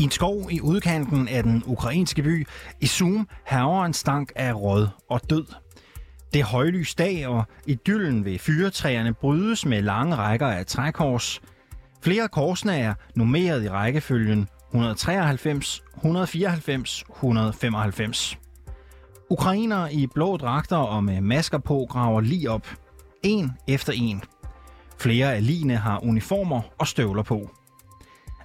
I en skov i udkanten af den ukrainske by Izum haver en stank af råd og død. Det er højlys dag, og idyllen ved fyretræerne brydes med lange rækker af trækors. Flere korsene er nummeret i rækkefølgen 193, 194, 195. Ukrainere i blå dragter og med masker på graver lige op. En efter en. Flere af ligene har uniformer og støvler på.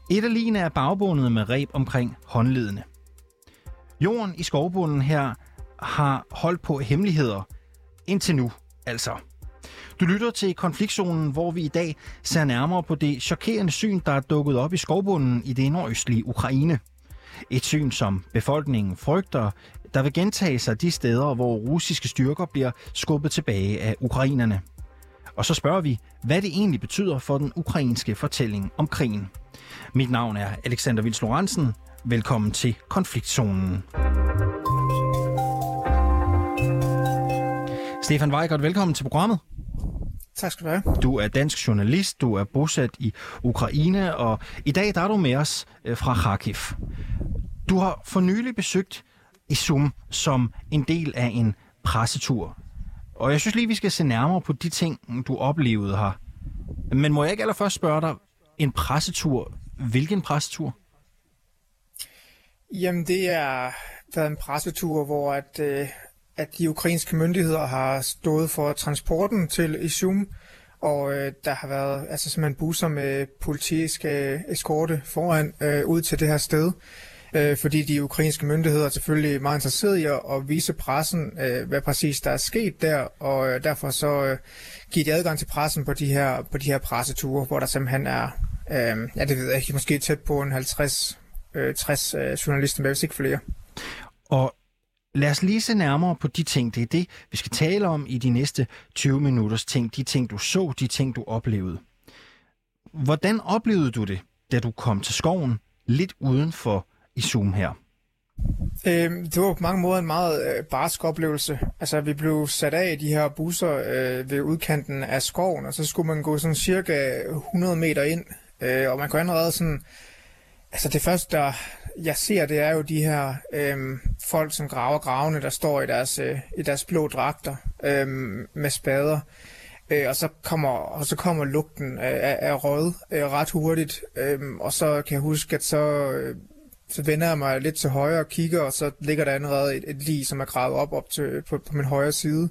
Et af ligene er bagbundet med reb omkring håndledene. Jorden i skovbunden her har holdt på hemmeligheder indtil nu, altså. Du lytter til konfliktzonen, hvor vi i dag ser nærmere på det chokerende syn, der er dukket op i skovbunden i det nordøstlige Ukraine. Et syn, som befolkningen frygter, der vil gentage sig de steder, hvor russiske styrker bliver skubbet tilbage af ukrainerne. Og så spørger vi, hvad det egentlig betyder for den ukrainske fortælling om krigen. Mit navn er Alexander Vils Lorentzen. Velkommen til Konfliktzonen. Stefan Weigert, velkommen til programmet. Tak skal du have. Du er dansk journalist, du er bosat i Ukraine, og i dag der er du med os øh, fra Kharkiv. Du har for nylig besøgt Izum som en del af en pressetur. Og jeg synes lige, vi skal se nærmere på de ting, du oplevede her. Men må jeg ikke allerførst spørge dig, en pressetur, hvilken pressetur? Jamen, det er været en pressetur, hvor at, øh, at de ukrainske myndigheder har stået for transporten til Izum, og øh, der har været altså simpelthen busser med politisk øh, eskorte foran øh, ud til det her sted, øh, fordi de ukrainske myndigheder er selvfølgelig meget interesserede i at vise pressen, øh, hvad præcis der er sket der, og øh, derfor så øh, giver de adgang til pressen på de her, på de her presseture, hvor der simpelthen er, øh, ja det ved jeg ikke, måske tæt på en 50 øh, 60 øh, journalister, men hvis ikke flere. Og lad os lige se nærmere på de ting. Det er det, vi skal tale om i de næste 20 minutters ting. De ting, du så, de ting, du oplevede. Hvordan oplevede du det, da du kom til skoven lidt uden for i Zoom her? Øh, det var på mange måder en meget øh, barsk oplevelse. Altså, vi blev sat af i de her busser øh, ved udkanten af skoven, og så skulle man gå sådan cirka 100 meter ind, øh, og man kunne allerede sådan... Altså, det første, der jeg ser, det er jo de her øh, folk, som graver gravene, der står i deres, øh, i deres blå dragter øh, med spader. Øh, og så kommer og så kommer lugten af, af rød øh, ret hurtigt. Øh, og så kan jeg huske, at så... Øh, så vender jeg mig lidt til højre og kigger, og så ligger der allerede et, et lig, som er gravet op, op til, på, på min højre side.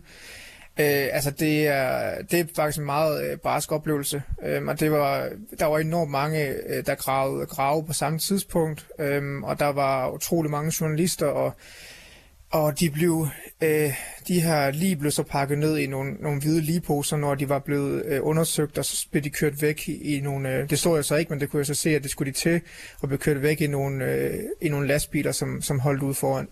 Øh, altså det er, det er faktisk en meget øh, barsk oplevelse, øh, og det var, der var enormt mange, øh, der gravede grave på samme tidspunkt, øh, og der var utrolig mange journalister, og, og de blev, øh, de her lige blev så pakket ned i nogle, nogle hvide ligeposer, når de var blevet øh, undersøgt, og så blev de kørt væk i, nogle, øh, det så jeg så ikke, men det kunne jeg så se, at det skulle de til, og blev kørt væk i nogle, øh, i nogle lastbiler, som, som holdt ud foran.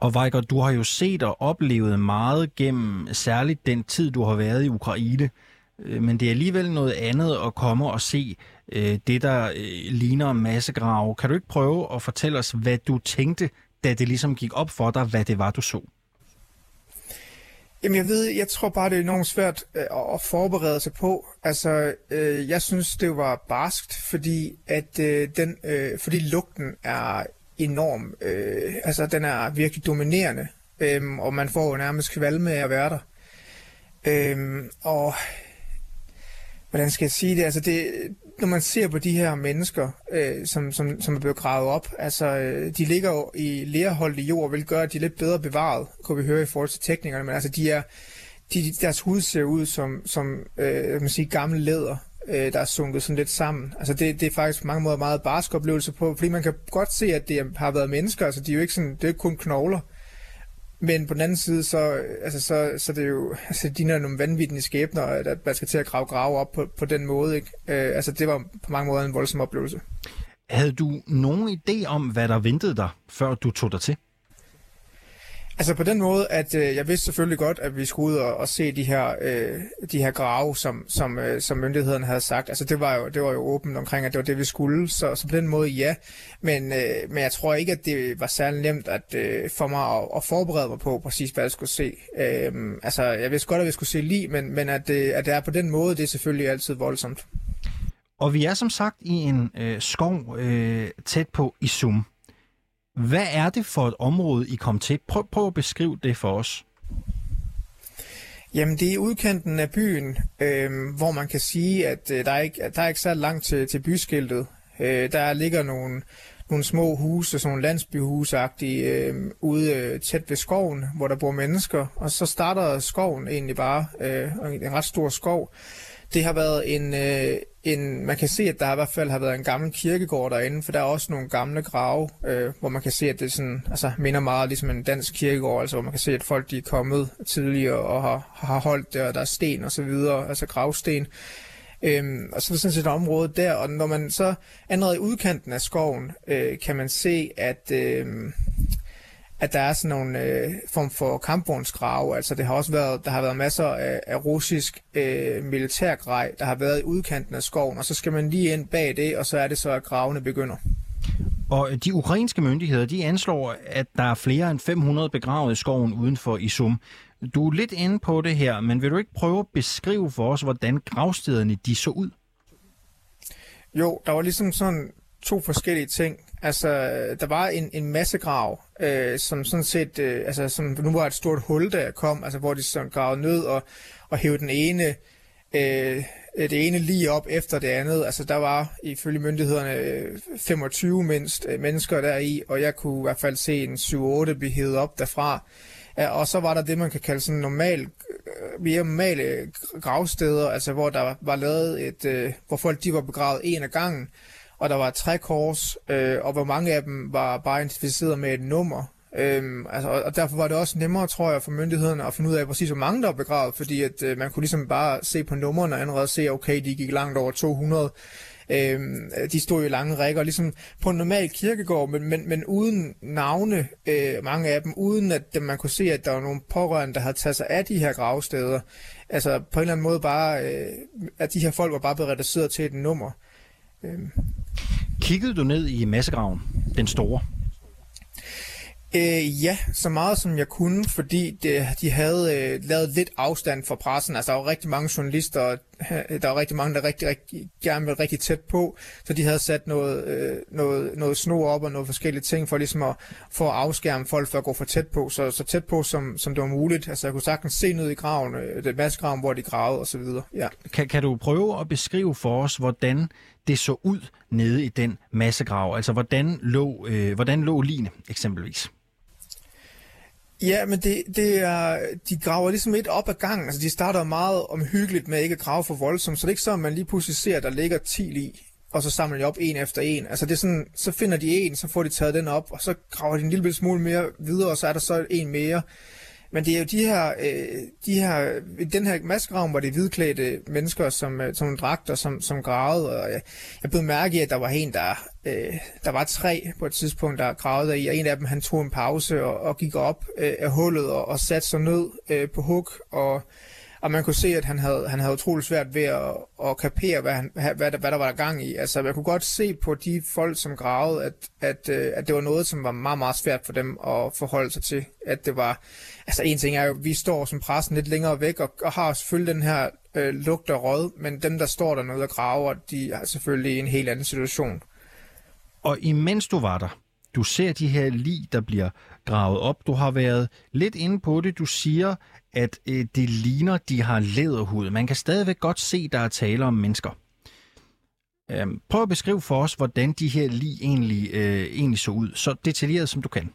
Og Vejger, du har jo set og oplevet meget gennem særligt den tid, du har været i Ukraine. Øh, men det er alligevel noget andet at komme og se øh, det, der øh, ligner massegrave. Kan du ikke prøve at fortælle os, hvad du tænkte, da det ligesom gik op for dig, hvad det var, du så? Jamen jeg ved, jeg tror bare, det er enormt svært øh, at forberede sig på. Altså, øh, jeg synes, det var barskt, fordi at øh, den, øh, fordi lugten er enorm. Øh, altså, den er virkelig dominerende, øh, og man får jo nærmest kvalme af at være der. Øh, og hvordan skal jeg sige det? Altså, det, når man ser på de her mennesker, øh, som, som, som er blevet gravet op, altså, øh, de ligger jo i lerholdt jord, vil gøre, at de er lidt bedre bevaret, kunne vi høre i forhold til teknikerne, men altså, de er, de, deres hud ser ud som, som øh, man siger, gammel læder, øh, der er sunket sådan lidt sammen. Altså det, det er faktisk på mange måder meget barsk oplevelse på, fordi man kan godt se, at det har været mennesker, altså de er jo ikke sådan, det er ikke kun knogler. Men på den anden side, så, altså, så, så det er jo, altså, de er nogle vanvittige skæbner, at man skal til at grave grave op på, på den måde. Ikke? Øh, altså, det var på mange måder en voldsom oplevelse. Havde du nogen idé om, hvad der ventede dig, før du tog dig til? Altså på den måde, at øh, jeg vidste selvfølgelig godt, at vi skulle ud og, og se de her, øh, de her grave, som, som, øh, som myndighederne havde sagt. Altså det var jo, det var jo åbent omkring, at det var det, vi skulle. Så, så på den måde, ja. Men, øh, men jeg tror ikke, at det var særlig nemt at, øh, for mig at, at forberede mig på præcis, hvad jeg skulle se. Øh, altså jeg vidste godt, at vi skulle se lige, men, men at, øh, at det er på den måde, det er selvfølgelig altid voldsomt. Og vi er som sagt i en øh, skov øh, tæt på Isum. Hvad er det for et område, I kom til? Prøv, prøv at beskrive det for os. Jamen, det er udkanten af byen, øh, hvor man kan sige, at øh, der, er ikke, der er ikke så langt til, til byskiltet. Øh, der ligger nogle, nogle små huse, sådan nogle landsbyhusagtige, øh, ude øh, tæt ved skoven, hvor der bor mennesker. Og så starter skoven egentlig bare, øh, en ret stor skov. Det har været en, øh, en, man kan se, at der i hvert fald har været en gammel kirkegård derinde, for der er også nogle gamle grave, øh, hvor man kan se, at det sådan, altså, minder meget ligesom en dansk kirkegård, altså hvor man kan se, at folk de er kommet tidligere og har, har holdt der, og der er sten og så videre, altså gravsten. Øhm, og så er der sådan set et område der, og når man så allerede i udkanten af skoven, øh, kan man se, at, øh, at der er sådan nogle øh, form for kampvognsgrave. Altså det har også været, der har været masser af, af russisk øh, militærgrej, der har været i udkanten af skoven, og så skal man lige ind bag det, og så er det så, at gravene begynder. Og de ukrainske myndigheder, de anslår, at der er flere end 500 begravet i skoven uden for Isum. Du er lidt inde på det her, men vil du ikke prøve at beskrive for os, hvordan gravstederne de så ud? Jo, der var ligesom sådan to forskellige ting. Altså, der var en, en masse grav, øh, som sådan set, øh, altså, som nu var et stort hul, der kom, altså, hvor de sådan gravede ned og, og hævde den ene, øh, det ene lige op efter det andet. Altså, der var ifølge myndighederne 25 mindst øh, mennesker der i, og jeg kunne i hvert fald se en 7-8 blive hævet op derfra. Ja, og så var der det, man kan kalde sådan normal, øh, mere normale gravsteder, altså hvor der var lavet et, øh, hvor folk de var begravet en af gangen, og der var tre kors, øh, og hvor mange af dem var bare identificeret med et nummer. Øhm, altså, og derfor var det også nemmere, tror jeg, for myndighederne at finde ud af præcis, hvor mange der var begravet, fordi at øh, man kunne ligesom bare se på numrene og allerede se, okay, de gik langt over 200. Øhm, de stod i lange rækker, ligesom på en normal kirkegård, men, men, men uden navne, øh, mange af dem, uden at man kunne se, at der var nogle pårørende, der havde taget sig af de her gravsteder. Altså på en eller anden måde bare, øh, at de her folk var bare blevet reduceret til et nummer. Øhm. Kiggede du ned i massegraven, den store? Øh, ja, så meget som jeg kunne, fordi det, de havde øh, lavet lidt afstand fra pressen. Altså, der var rigtig mange journalister, der var rigtig mange, der rigtig, rigtig gerne ville rigtig tæt på, så de havde sat noget, øh, noget, noget snor op og noget forskellige ting for ligesom at, for at afskærme folk for at gå for tæt på, så, så tæt på som, som det var muligt. Altså, jeg kunne sagtens se ned i graven, øh, det massegraven, hvor de gravede og så videre. Ja. Kan, kan du prøve at beskrive for os, hvordan det så ud nede i den massegrav? Altså, hvordan lå, øh, hvordan lå line eksempelvis? Ja, men det, det er, de graver ligesom et op ad gangen. Altså, de starter meget omhyggeligt med ikke at grave for voldsomt, så det er ikke så, at man lige pludselig ser, at der ligger 10 i, og så samler de op en efter en. Altså, det er sådan, så finder de en, så får de taget den op, og så graver de en lille smule mere videre, og så er der så en mere. Men det er jo de her, øh, de her den her massegraven var det hvidklædte mennesker, som, øh, som dragter, som, som gravede, og jeg, jeg blev mærke i, at der var en, der, øh, der var tre på et tidspunkt, der gravede i, og en af dem, han tog en pause og, og gik op øh, af hullet og, og satte sig ned øh, på huk og og man kunne se, at han havde, han havde utrolig svært ved at, at kapere, hvad, han, hvad, hvad, der, hvad der var der gang i. Altså, man kunne godt se på de folk, som gravede, at, at, øh, at det var noget, som var meget, meget svært for dem at forholde sig til. At det var, altså en ting er jo, vi står som pressen lidt længere væk, og, og har selvfølgelig den her øh, lugt og råd, men dem, der står dernede og graver, de er selvfølgelig i en helt anden situation. Og imens du var der, du ser de her lig, der bliver gravet op. Du har været lidt inde på det. Du siger, at øh, det ligner, de har læderhud. Man kan stadigvæk godt se, der er tale om mennesker. Øhm, prøv at beskrive for os, hvordan de her lig egentlig, øh, egentlig så ud, så detaljeret som du kan.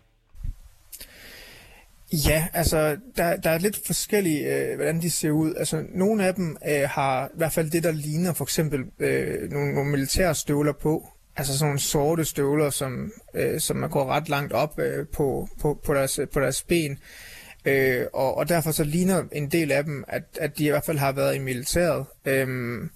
Ja, altså, der, der er lidt forskellige, øh, hvordan de ser ud. Altså, nogle af dem øh, har i hvert fald det, der ligner for eksempel øh, nogle, nogle militære støvler på. Altså sådan nogle sorte støvler, som, øh, som man går ret langt op øh, på, på, på, deres, på deres ben. Øh, og, og derfor så ligner en del af dem, at, at de i hvert fald har været i militæret. Øhm,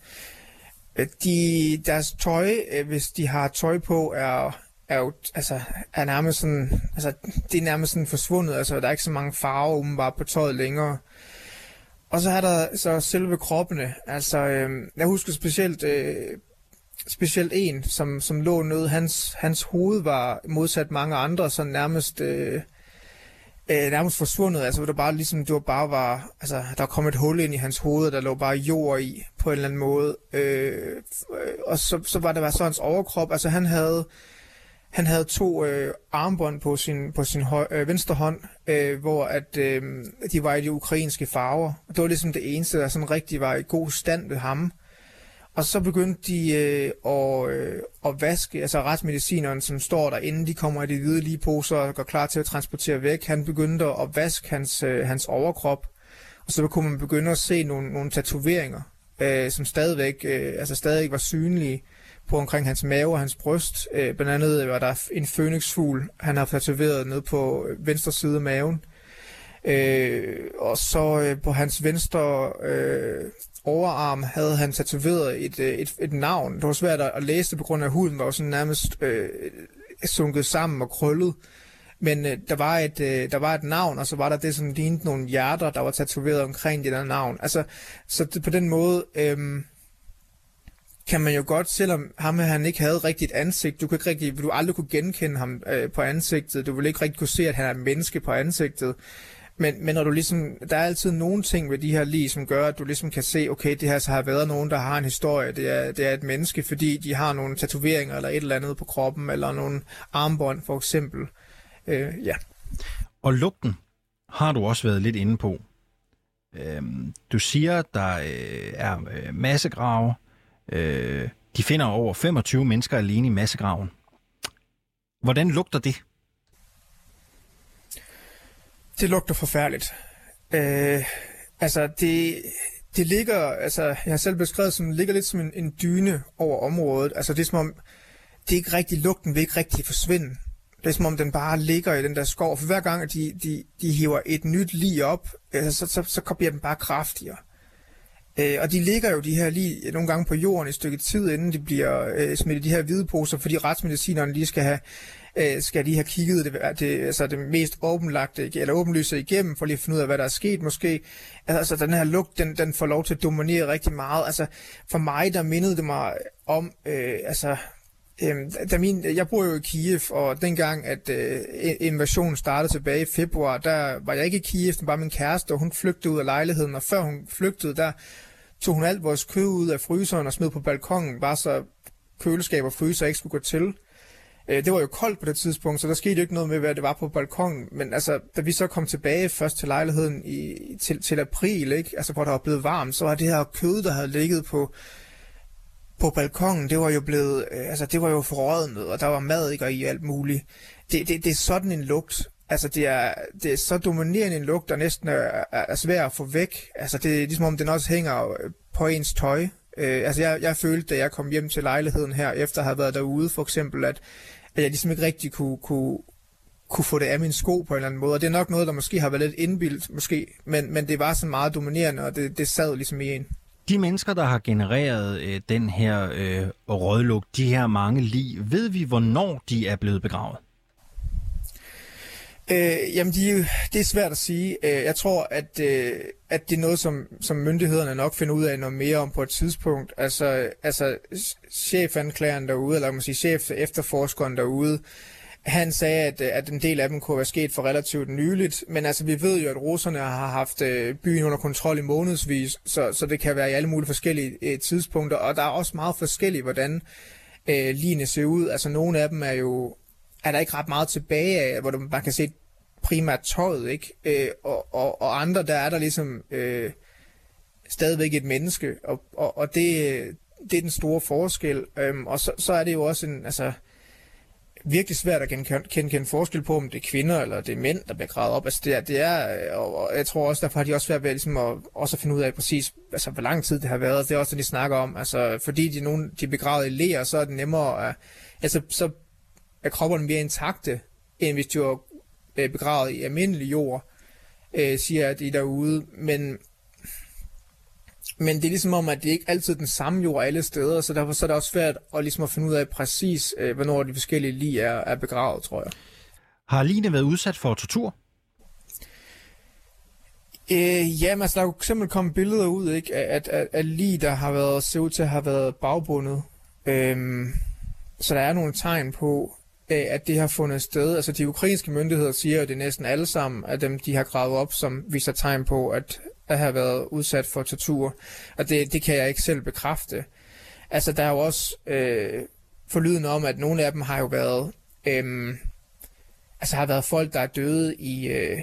øh, de, deres tøj, øh, hvis de har tøj på, er, er jo altså, er nærmest sådan, altså, det er nærmest sådan forsvundet. Altså, der er ikke så mange farver umiddelbart på tøjet længere. Og så er der så selve kroppene. Altså, øh, jeg husker specielt, øh, specielt en, som, som lå nede. Hans, hans hoved var modsat mange andre, så nærmest... Øh, øh, nærmest forsvundet. Altså, der bare ligesom, det var bare var, altså, der kom et hul ind i hans hoved, der lå bare jord i, på en eller anden måde. Øh, og så, så var det bare så hans overkrop. Altså, han havde, han havde to øh, armbånd på sin, på sin høj, øh, venstre hånd, øh, hvor at, øh, de var i de ukrainske farver. Og det var ligesom det eneste, der sådan rigtig var i god stand ved ham. Og så begyndte de øh, at, øh, at vaske, altså retsmedicineren, som står der, inden de kommer i de hvide lige poser og går klar til at transportere væk, han begyndte at vaske hans, øh, hans overkrop. Og så kunne man begynde at se nogle, nogle tatoveringer, øh, som stadigvæk, øh, altså stadig var synlige på omkring hans mave og hans bryst. Øh, blandt andet var der en fønixfugl, han har tatoveret ned på øh, venstre side af maven. Øh, og så øh, på hans venstre øh, overarm havde han tatoveret et, øh, et, et navn. Det var svært at læse det på grund af, at huden var sådan nærmest øh, sunket sammen og krøllet. Men øh, der, var et, øh, der var et navn, og så var der det, som lignede nogle hjerter, der var tatoveret omkring det der navn. Altså, så det, på den måde øh, kan man jo godt, selvom ham han ikke havde rigtigt ansigt, du kunne ikke rigtig, du aldrig kunne genkende ham øh, på ansigtet, du ville ikke rigtig kunne se, at han er menneske på ansigtet. Men, men når du ligesom, der er altid nogle ting ved de her lige, som gør, at du ligesom kan se, okay, det her så har været nogen, der har en historie, det er, det er et menneske, fordi de har nogle tatoveringer eller et eller andet på kroppen, eller nogle armbånd for eksempel. Øh, ja. Og lugten har du også været lidt inde på. Øhm, du siger, der øh, er øh, massegrave. Øh, de finder over 25 mennesker alene i massegraven. Hvordan lugter det? Det lugter forfærdeligt. Øh, altså, det, det ligger, altså, jeg har selv beskrevet som, det ligger lidt som en, en dyne over området. Altså, det er som om, det er ikke rigtig, lugten vil ikke rigtig forsvinde. Det er som om, den bare ligger i den der skov. For hver gang, at de, de, de hiver et nyt lige op, altså, så, så, så bliver den bare kraftigere. Øh, og de ligger jo de her lige nogle gange på jorden et stykke tid, inden de bliver øh, smidt i de her hvide poser, fordi retsmedicinerne lige skal have øh, skal lige have kigget det, det, altså det mest åbenlagte, eller åbenlyse igennem, for lige at finde ud af, hvad der er sket måske. Altså den her lugt, den, den får lov til at dominere rigtig meget. Altså for mig, der mindede det mig om, øh, altså Øhm, da min, jeg bor jo i Kiev, og dengang, at øh, invasionen startede tilbage i februar, der var jeg ikke i Kiev, men bare min kæreste, og hun flygtede ud af lejligheden, og før hun flygtede, der tog hun alt vores kød ud af fryseren og smed på balkongen, bare så køleskab og fryser ikke skulle gå til. Øh, det var jo koldt på det tidspunkt, så der skete jo ikke noget med, hvad det var på balkongen. Men altså, da vi så kom tilbage først til lejligheden i, til, til april, ikke? Altså, hvor der var blevet varmt, så var det her kød, der havde ligget på, på balkongen, det var jo blevet, øh, altså det var jo forrådnet, og der var mad ikke, og i alt muligt. Det, det, det er sådan en lugt. Altså det er, det er så dominerende en lugt, der næsten er, er svær at få væk. Altså det er ligesom om den også hænger øh, på ens tøj. Øh, altså jeg, jeg følte, da jeg kom hjem til lejligheden her, efter at have været derude for eksempel, at, at jeg ligesom ikke rigtig kunne, kunne, kunne få det af min sko på en eller anden måde. Og det er nok noget, der måske har været lidt indbildt, måske, men, men det var sådan meget dominerende, og det, det sad ligesom i en. De mennesker, der har genereret øh, den her øh, rødlugt, de her mange lige, ved vi, hvornår de er blevet begravet? Øh, jamen, de, det er svært at sige. Øh, jeg tror, at, øh, at det er noget, som, som myndighederne nok finder ud af noget mere om på et tidspunkt. Altså, altså chefanklageren derude, eller man sige chef efterforskeren derude, han sagde, at, øh, at en del af dem kunne være sket for relativt nyligt, men altså vi ved jo, at russerne har haft øh, byen under kontrol i månedsvis, så, så det kan være i alle mulige forskellige øh, tidspunkter, og der er også meget forskelligt, hvordan øh, linje ser ud. Altså nogle af dem er jo er der ikke ret meget tilbage af, hvor man kan se primært tøjet, ikke? Øh, og, og, og andre, der er der ligesom øh, stadigvæk et menneske, og, og, og det, det er den store forskel. Øhm, og så, så er det jo også en, altså, virkelig svært at kende, kende, forskel på, om det er kvinder eller det er mænd, der bliver gravet op. Altså det er, det er øh, og jeg tror også, derfor har de også svært ved ligesom at, også at finde ud af præcis, altså hvor lang tid det har været. Det er også det, de snakker om. Altså fordi de, nogen, de er begravet i ler, så er det nemmere at, altså så er kropperne mere intakte, end hvis de var øh, begravet i almindelig jord, øh, siger de derude. Men, men det er ligesom om, at det ikke altid er den samme jord alle steder, så derfor så er det også svært at, ligesom at finde ud af præcis, øh, hvornår de forskellige lige er, er begravet, tror jeg. Har Line været udsat for tortur? Øh, jamen, altså, der er jo simpelthen kommet billeder ud, ikke, at, at, at lige der har været, ser ud til at have været bagbundet. Øhm, så der er nogle tegn på, at det har fundet sted. Altså de ukrainske myndigheder siger jo, det er næsten alle sammen af dem, de har gravet op, som viser tegn på, at at have været udsat for tortur. Og det, det kan jeg ikke selv bekræfte. Altså der er jo også øh, forlyden om, at nogle af dem har jo været, øh, altså har været folk, der er døde i, øh,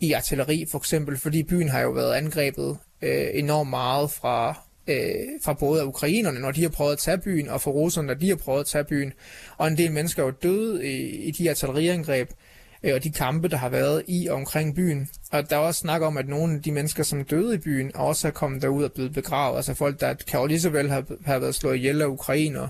i artilleri for eksempel, fordi byen har jo været angrebet øh, enormt meget fra, øh, fra både af ukrainerne, når de har prøvet at tage byen, og fra russerne, når de har prøvet at tage byen. Og en del mennesker er jo døde i, i de artilleriangreb øh, og de kampe, der har været i og omkring byen. Og der er også snak om, at nogle af de mennesker, som døde i byen, også er kommet derud og blevet begravet. Altså folk, der kan jo lige så vel have, have været slået ihjel af ukrainer.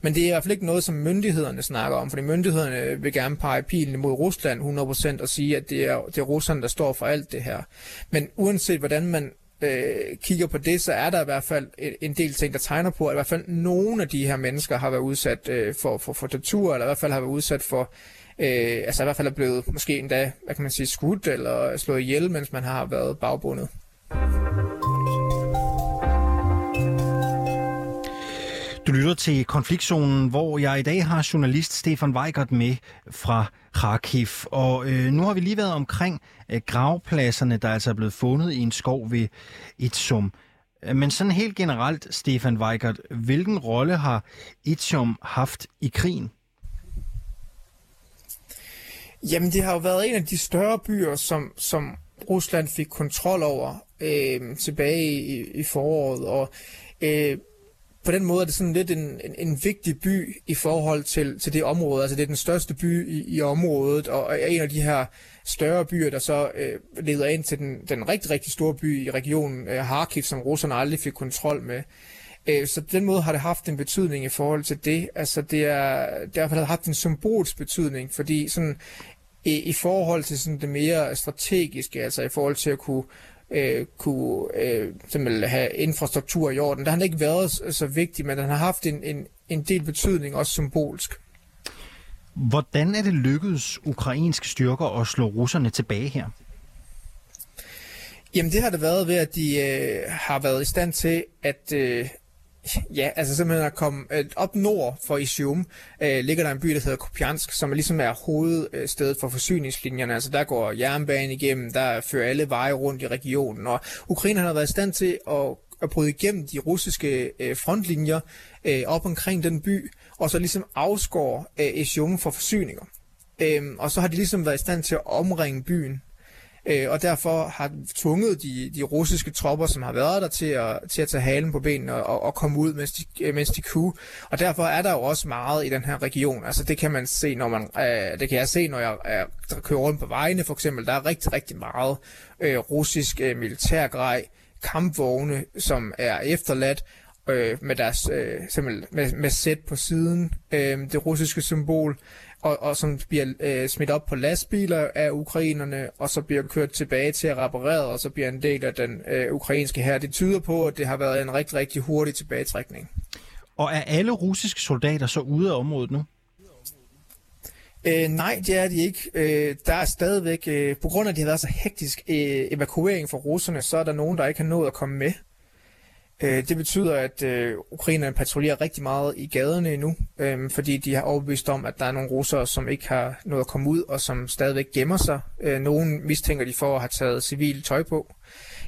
Men det er i hvert fald ikke noget, som myndighederne snakker om, fordi myndighederne vil gerne pege pilen mod Rusland 100% og sige, at det er, det er Rusland, der står for alt det her. Men uanset hvordan man øh, kigger på det, så er der i hvert fald en del ting, der tegner på, at i hvert fald nogle af de her mennesker har været udsat øh, for, for, for tortur, eller i hvert fald har været udsat for øh, altså i hvert fald er blevet måske endda, hvad kan man sige, skudt eller slået ihjel, mens man har været bagbundet. Du lytter til konfliktzonen, hvor jeg i dag har journalist Stefan Weigert med fra Kharkiv. Og øh, nu har vi lige været omkring øh, gravpladserne, der altså er blevet fundet i en skov ved Itsum. Øh, men sådan helt generelt, Stefan Weigert, hvilken rolle har Itsum haft i krigen? Jamen, det har jo været en af de større byer, som, som Rusland fik kontrol over øh, tilbage i, i foråret, og øh, på den måde er det sådan lidt en, en, en vigtig by i forhold til, til det område. Altså det er den største by i, i området, og er en af de her større byer, der så øh, leder ind til den, den rigtig, rigtig store by i regionen, øh, Kharkiv, som russerne aldrig fik kontrol med. Øh, så på den måde har det haft en betydning i forhold til det. Altså det er, det har haft en symbolsk betydning, fordi sådan i, i forhold til sådan det mere strategiske, altså i forhold til at kunne øh, kunne øh, simpelthen have infrastruktur i orden. Der har ikke været så vigtig, men den har haft en, en, en del betydning, også symbolsk. Hvordan er det lykkedes ukrainske styrker at slå russerne tilbage her? Jamen det har det været ved, at de øh, har været i stand til at, øh, Ja, altså simpelthen at komme øh, op nord for Isium, øh, ligger der en by, der hedder Kupiansk, som ligesom er hovedstedet for forsyningslinjerne. Altså der går jernbanen igennem, der fører alle veje rundt i regionen, og Ukraine har været i stand til at, at bryde igennem de russiske øh, frontlinjer øh, op omkring den by, og så ligesom afskår øh, Isium for forsyninger. Øhm, og så har de ligesom været i stand til at omringe byen øh, og derfor har tvunget de, de russiske tropper, som har været der, til at, til at tage halen på benene og, og komme ud, mens de, øh, mens de kunne. Og derfor er der jo også meget i den her region. Altså det kan man se, når man, øh, det kan jeg se, når jeg øh, kører rundt på vejene for eksempel. Der er rigtig, rigtig meget øh, russisk øh, militærgrej, kampvogne, som er efterladt, øh, med deres øh, simpelthen med, med sæt på siden, øh, det russiske symbol, og, og som bliver øh, smidt op på lastbiler af ukrainerne, og så bliver kørt tilbage til at reparere, og så bliver en del af den øh, ukrainske her. Det tyder på, at det har været en rigtig, rigtig hurtig tilbagetrækning. Og er alle russiske soldater så ude af området nu? Øh, nej, det er de ikke. Øh, der er stadigvæk, øh, på grund af, at de har været så hektisk øh, evakuering for russerne, så er der nogen, der ikke har nået at komme med. Øh, det betyder, at øh, ukrainerne patruljerer rigtig meget i gaderne endnu, øh, fordi de har overbevist om, at der er nogle russere, som ikke har noget at komme ud, og som stadigvæk gemmer sig. Øh, nogen mistænker de for at have taget civil tøj på.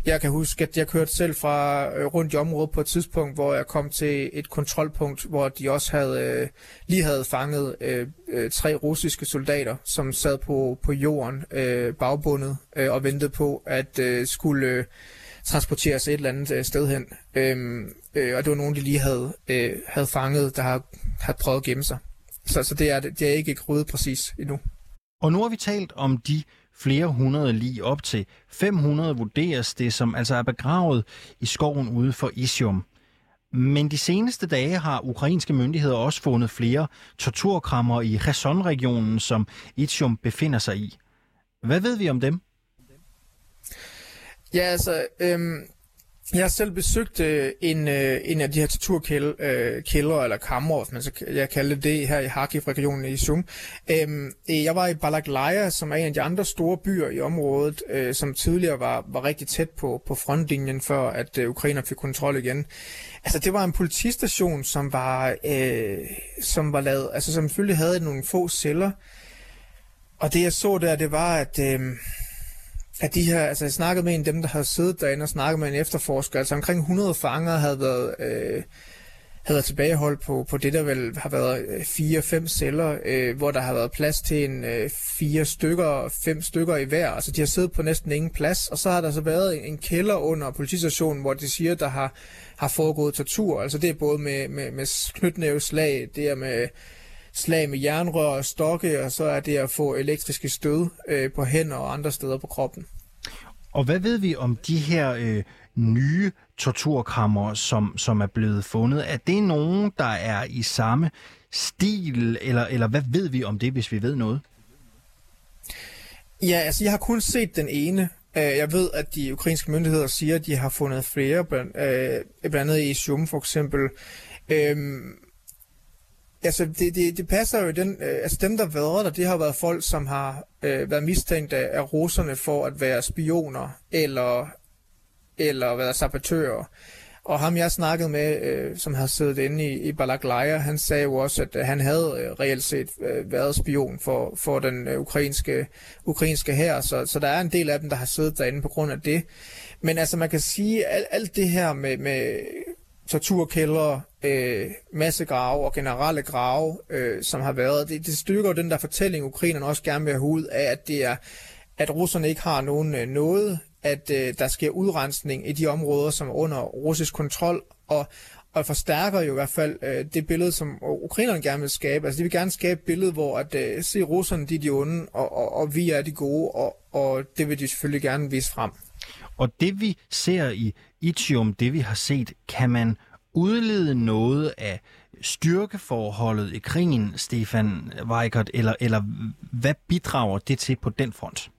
Jeg kan huske, at jeg kørte selv fra øh, rundt i området på et tidspunkt, hvor jeg kom til et kontrolpunkt, hvor de også havde øh, lige havde fanget øh, øh, tre russiske soldater, som sad på, på jorden øh, bagbundet øh, og ventede på at øh, skulle øh, transporteres et eller andet øh, sted hen. Øhm, øh, og det var nogen, de lige havde, øh, havde fanget, der har, har prøvet at gemme sig. Så, så det, er, det er ikke ryddet præcis endnu. Og nu har vi talt om de flere hundrede lige op til 500 vurderes det, som altså er begravet i skoven ude for Isium. Men de seneste dage har ukrainske myndigheder også fundet flere torturkrammer i Kherson-regionen, som Itium befinder sig i. Hvad ved vi om dem? Ja, altså, øhm, Jeg har selv besøgt øh, en, øh, en af de her torturkældre, øh, eller kammer, hvis man så jeg kalder det her i Kharkiv-regionen i Sum. Øhm, øh, jeg var i Balaklaya, som er en af de andre store byer i området, øh, som tidligere var, var rigtig tæt på, på frontlinjen, før at øh, Ukrainer fik kontrol igen. Altså, det var en politistation, som var, øh, som var lavet, altså som selvfølgelig havde nogle få celler. Og det jeg så der, det var, at... Øh, at de her, altså jeg snakkede med en af dem, der havde siddet derinde og snakket med en efterforsker, altså omkring 100 fanger havde været, øh, havde været tilbageholdt på, på det, der vel har været øh, fire-fem celler, øh, hvor der har været plads til en øh, fire stykker, fem stykker i hver. Altså de har siddet på næsten ingen plads, og så har der så været en, en kælder under politistationen, hvor de siger, der har, har foregået tortur. Altså det er både med, med, med knytnæveslag, det er med slag med jernrør og stokke, og så er det at få elektriske stød øh, på hænder og andre steder på kroppen. Og hvad ved vi om de her øh, nye torturkammer, som, som er blevet fundet? Er det nogen, der er i samme stil, eller, eller hvad ved vi om det, hvis vi ved noget? Ja, altså jeg har kun set den ene. Øh, jeg ved, at de ukrainske myndigheder siger, at de har fundet flere, blandt, øh, blandt andet i Shum for eksempel. Øhm, Altså, det, det, det passer jo den, øh, altså dem, der har været der, det har været folk, som har øh, været mistænkt af, af russerne for at være spioner, eller, eller være sabotører. Og ham, jeg snakkede med, øh, som har siddet inde i, i Balaklaya, han sagde jo også, at øh, han havde øh, reelt set øh, været spion for, for den øh, ukrainske, ukrainske her. Så, så der er en del af dem, der har siddet derinde på grund af det. Men altså, man kan sige, at alt, alt det her med, med torturkældre, øh, massegrave og generelle grave, øh, som har været. Det, det styrker den der fortælling, ukrainerne også gerne vil have ud af, at det er, at russerne ikke har nogen øh, noget, at øh, der sker udrensning i de områder, som er under russisk kontrol, og, og forstærker jo i hvert fald øh, det billede, som ukrainerne gerne vil skabe. Altså de vil gerne skabe et billede, hvor at øh, se russerne, de er de onde, og, og, og vi er de gode, og, og det vil de selvfølgelig gerne vise frem. Og det vi ser i Itium, det vi har set, kan man udlede noget af styrkeforholdet i krigen, Stefan Weikert, eller, eller hvad bidrager det til på den front?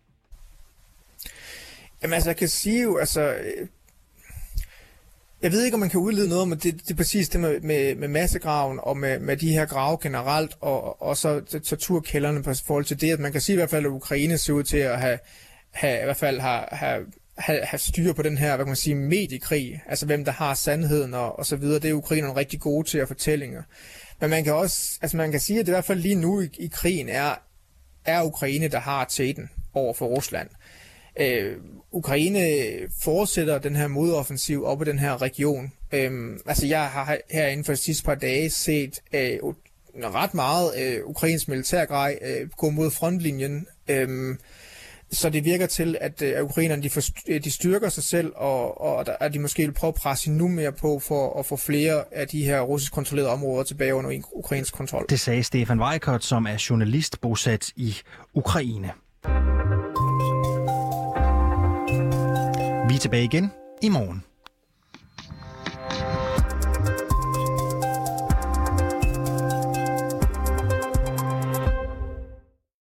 Jamen altså, jeg kan sige jo, altså, jeg ved ikke, om man kan udlede noget, men det, det er præcis det med, med, med massegraven og med, med de her grave generelt, og, og så torturkælderne på forhold til det, at man kan sige i hvert fald, at Ukraine ser ud til at have, have i hvert fald have, have have, have styr på den her, hvad kan man sige, mediekrig, altså hvem der har sandheden og, og så videre. Det er ukrainerne rigtig gode til at fortællinger. Men man kan også, altså man kan sige, at det i hvert fald lige nu i, i krigen er, er Ukraine, der har tæten over for Rusland. Øh, Ukraine fortsætter den her modoffensiv op i den her region. Øh, altså jeg har her inden for de sidste par dage set øh, ret meget øh, ukrainsk militærgrej øh, gå mod frontlinjen. Øh, så det virker til, at, øh, at ukrainerne de, for, øh, de styrker sig selv, og, og at de måske vil prøve at presse endnu mere på for at få flere af de her russisk kontrollerede områder tilbage under ukrainsk kontrol. Det sagde Stefan Weikert, som er journalist bosat i Ukraine. Tilbage igen i morgen.